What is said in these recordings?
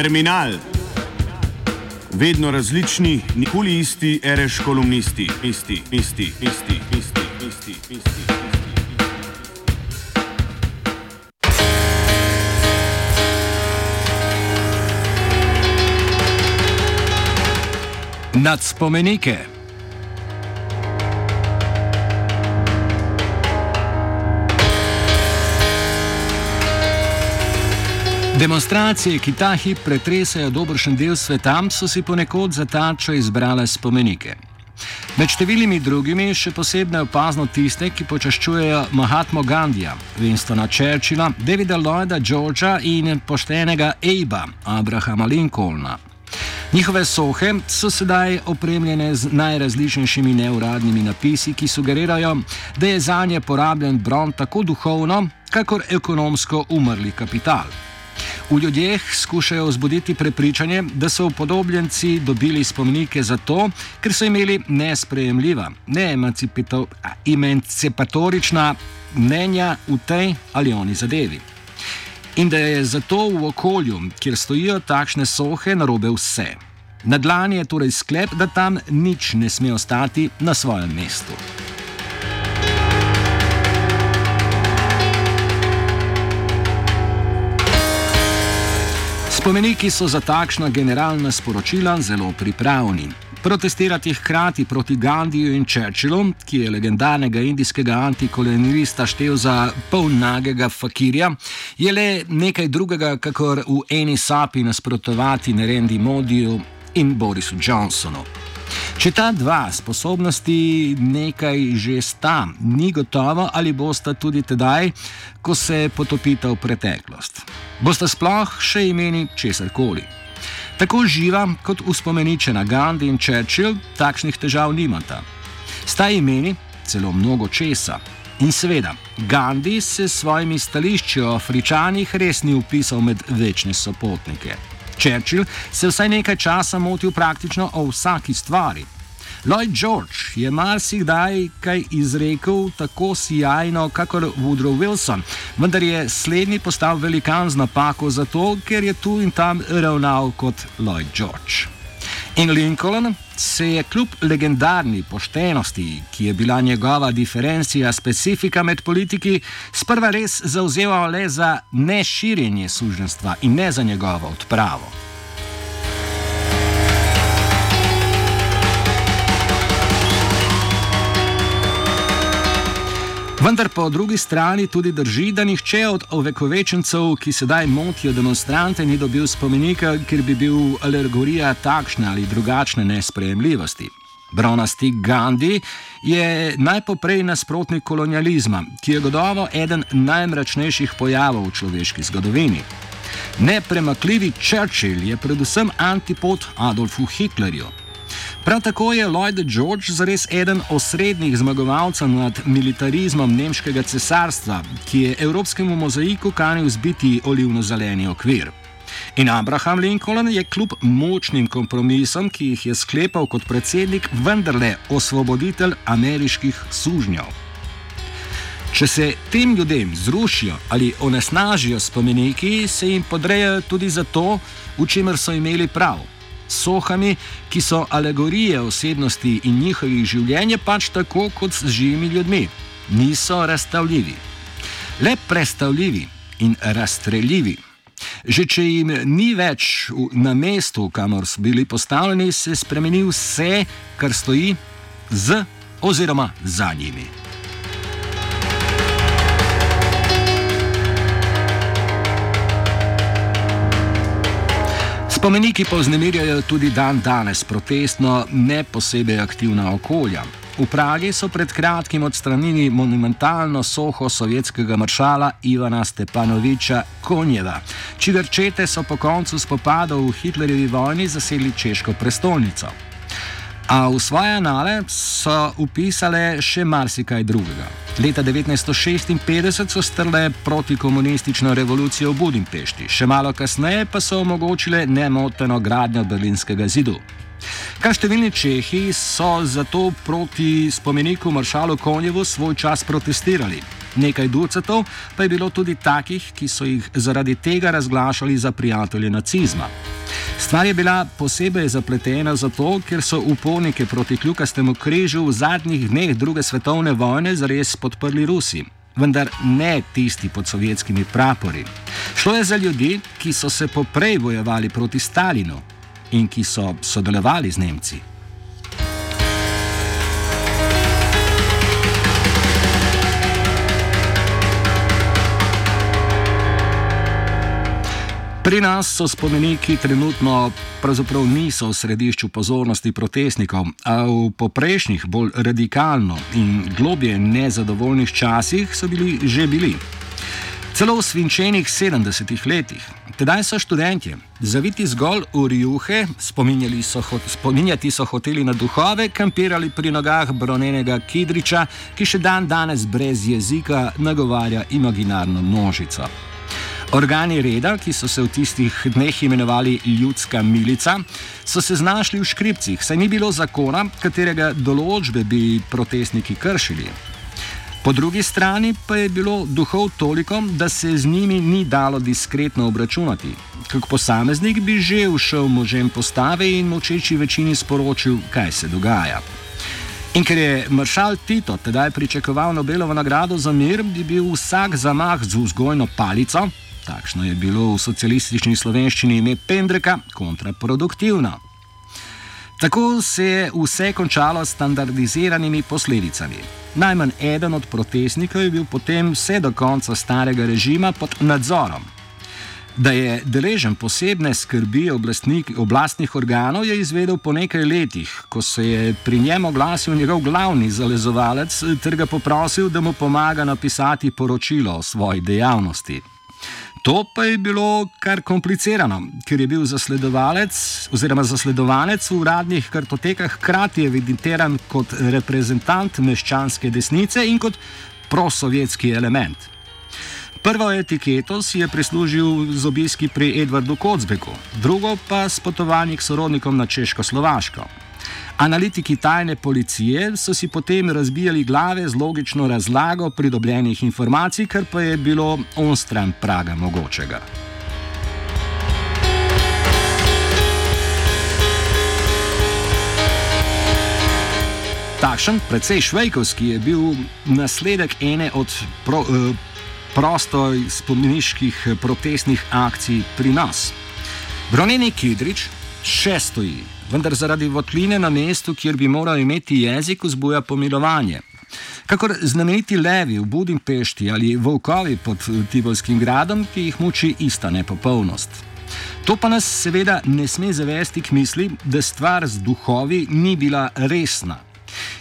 Terminal. Vedno različni, nikoli isti, ereš kolumnisti, isti, isti, isti, isti, isti, isti. Nad spomenike. Demonstracije, ki ta hip pretresajo dobršen del sveta, so si ponekod za tačo izbrale spomenike. Med številnimi drugimi še posebej opazno tiste, ki počaščujejo Mahatma Gandija, Winstona Churchilla, Davida Lloyda Georgea in poštenega Aba, Abrahama Lincolna. Njihove sohe so sedaj opremljene z najrazličnejšimi neuradnimi napisi, ki sugerirajo, da je za nje porabljen bron tako duhovno, kakor ekonomsko umrli kapital. V ljudeh skušajo vzbuditi prepričanje, da so upodobljenci dobili spomenike zato, ker so imeli nesprejemljiva, neemancipatorična mnenja v tej ali oni zadevi. In da je zato v okolju, kjer stojijo takšne sohe, narobe vse. Na dlani je torej sklep, da tam nič ne sme ostati na svojem mestu. Spomeniki so za takšna generalna sporočila zelo pripravljeni. Protestirati hkrati proti Gandiju in Churchillu, ki je legendarnega indijskega antikolonialista štev za polnagega fakirja, je le nekaj drugega, kakor v eni sapi nasprotovati Nerendi Modiju in Borisu Johnsonu. Če ta dva sposobnosti nekaj že sta, ni gotovo, ali bosta tudi tedaj, ko se potopita v preteklost. Bosta sploh še imeni česar koli. Tako živa kot uspomeničena Gandhi in Churchill takšnih težav nimata. Sta imeni celo mnogo česa. In seveda, Gandhi se s svojimi stališči o Afričanih res ni upisal med večne sopotnike. Churchill se vsaj nekaj časa motil praktično o vsaki stvari. Lloyd George je marsikdaj kaj izrekel tako sjajno, kakor Woodrow Wilson, vendar je slednji postal velikan z napako zato, ker je tu in tam ravnal kot Lloyd George. In Lincoln se je kljub legendarni poštenosti, ki je bila njegova diferencija specifika med politiki, sprva res zauzemal le za neširjenje suženstva in ne za njegovo odpravo. Vendar po drugi strani tudi drži, da nihče od ovekovečencev, ki sedaj motijo demonstrante, ni dobil spomenika, ker bi bil alergorija takšne ali drugačne nesprejemljivosti. Bronasti Gandhi je najpoprej nasprotnik kolonializma, ki je gotovo eden najmračnejših pojavov v človeški zgodovini. Nepremakljivi Churchill je predvsem antipod Adolfu Hitlerju. Prav tako je Lloyd George zares eden osrednjih zmagovalcev nad militarizmom nemškega cesarstva, ki je evropskemu mozaiku kanil zbiti olivno-zeleni okvir. In Abraham Lincoln je kljub močnim kompromisom, ki jih je sklepal kot predsednik, vendarle osvoboditelj ameriških sužnjev. Če se tem ljudem zrušijo ali onesnažijo spomeniki, se jim podrejajo tudi zato, v čemer so imeli prav sohami, ki so alegorije osebnosti in njihovih življenj, pač tako kot z živimi ljudmi. Niso razstavljivi. Le predstavljivi in razstreljivi. Že če jim ni več na mestu, kamor so bili postavljeni, se spremeni vse, kar stoji z oziroma za njimi. Spomeniki pa vznemirjajo tudi dan danes protestno, ne posebej aktivna okolja. V Pragi so pred kratkim odstranili monumentalno soho sovjetskega maršala Ivana Stepanoviča Konjeva, čigar čete so po koncu spopadov v Hitlerjevi vojni zasedli češko prestolnico. A v svoje anale so upisale še marsikaj drugega. Leta 1956 so strle protikomunistično revolucijo v Budimpešti, še malo kasneje pa so omogočile nemoteno gradnjo berlinskega zidu. Kar številni Čehi so zato proti spomeniku maršalu Konjevu svoj čas protestirali. Nekaj ducatov pa je bilo tudi takih, ki so jih zaradi tega razglašali za prijatelje nacizma. Stvar je bila posebej zapletena zato, ker so upornike proti kljukastemu križu v zadnjih dneh druge svetovne vojne zares podprli Rusi. Vendar ne tisti pod sovjetskimi prapori. Šlo je za ljudi, ki so se poprej bojevali proti Stalinu in ki so sodelovali z Nemci. Pri nas so spomeniki trenutno pravzaprav niso v središču pozornosti protestnikov, a v poprejšnjih, bolj radikalno in globje nezadovoljnih časih so bili že bili. Celo v svinčenih 70-ih letih. Tedaj so študenti, zaviti zgolj v rjuhe, so spominjati so hoteli na duhove, kampirali pri nogah bronenega Kidriča, ki še dan danes brez jezika nagovarja imaginarno množico. Organi reda, ki so se v tistih dneh imenovali ljudska milica, so se znašli v škripcih, saj ni bilo zakona, katerega določbe bi protestniki kršili. Po drugi strani pa je bilo duhov toliko, da se z njimi ni dalo diskretno obračunati. Kot posameznik bi že všel možem postave in močeči večini sporočil, kaj se dogaja. In ker je maršal Tito tedaj pričakoval Nobelovo nagrado za mir, bi bil vsak zamah z vzgojno palico, takšno je bilo v socialistični slovenščini ime Pendreka, kontraproduktivno. Tako se je vse končalo s standardiziranimi posledicami. Najmanj eden od protestnikov je bil potem vse do konca starega režima pod nadzorom. Da je deležen posebne skrbi oblastnih organov, je izvedel po nekaj letih, ko se je pri njem oglasil njegov glavni zalezovalec ter ga poprosil, da mu pomaga napisati poročilo o svoji dejavnosti. To pa je bilo kar komplicirano, ker je bil zasledovalec oziroma zasledovanec v uradnih kartotekah hkrati evidentiran kot reprezentant meščanske desnice in kot prosovjetski element. Prvo etiketo si je prislužil z obiski pri Edvardu Kocbeku, drugo pa s potovanji k sorodnikom na Češko-Slovaško. Analitiki tajne policije so si potem razbijali glave z logično razlago pridobljenih informacij, kar pa je bilo onstran praga mogočega. Takšen, precej švejkovski, je bil nasledek ene od pro, eh, prostoj spomeniških protestnih akcij pri nas. Broneni Kidrič še stoji vendar zaradi votline na mestu, kjer bi moral imeti jezik, vzbuja pomilovanje. Kakor znameniti levi v Budimpešti ali volkovi pod Tivolskim gradom, ki jih muči ista nepopolnost. To pa nas seveda ne sme zavesti k misli, da stvar z duhovi ni bila resna.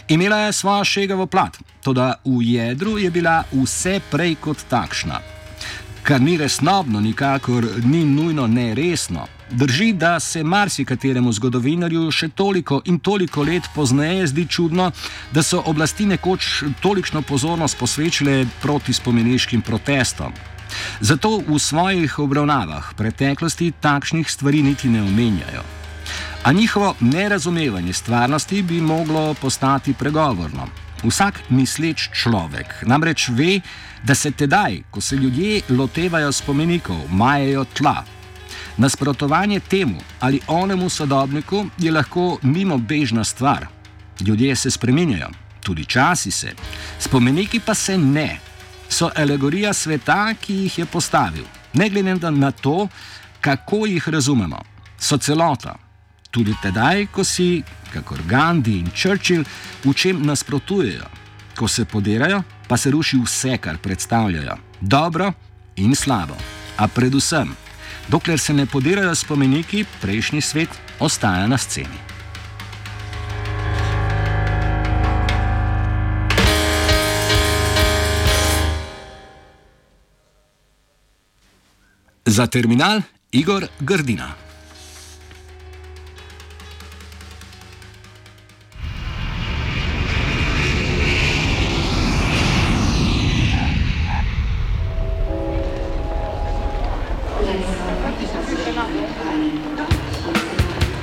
Imela je svojo šegavo plat, toda v jedru je bila vse prej kot takšna. Kar ni resnobno, nikakor ni nujno neresno. Drži, da se marsikateremu zgodovinarju še toliko in toliko let pozneje zdi čudno, da so oblasti nekoč tolikšno pozornost posvečile proti spomeniškim protestom. Zato v svojih obravnavah preteklosti takšnih stvari niti ne omenjajo. A njihovo nerazumevanje stvarnosti bi moglo postati pregovorno. Vsak misleč človek namreč ve, da se tedaj, ko se ljudje lotevajo spomenikov, majajo tla, Nasprotovanje temu ali onemu sodobniku je lahko mimo bežna stvar. Ljudje se spremenjajo, tudi časi se, spomeniki pa se ne. So alegorija sveta, ki jih je postavil, ne glede na to, kako jih razumemo. So celota. Tudi tedaj, ko si, kakor Gandhi in Churchill, v čem nasprotujejo. Ko se podirajo, pa se ruši vse, kar predstavljajo. Dobro in slabo. A predvsem Dokler se ne podirajo spomeniki, prejšnji svet ostaja na sceni. Za terminal Igor Grdina.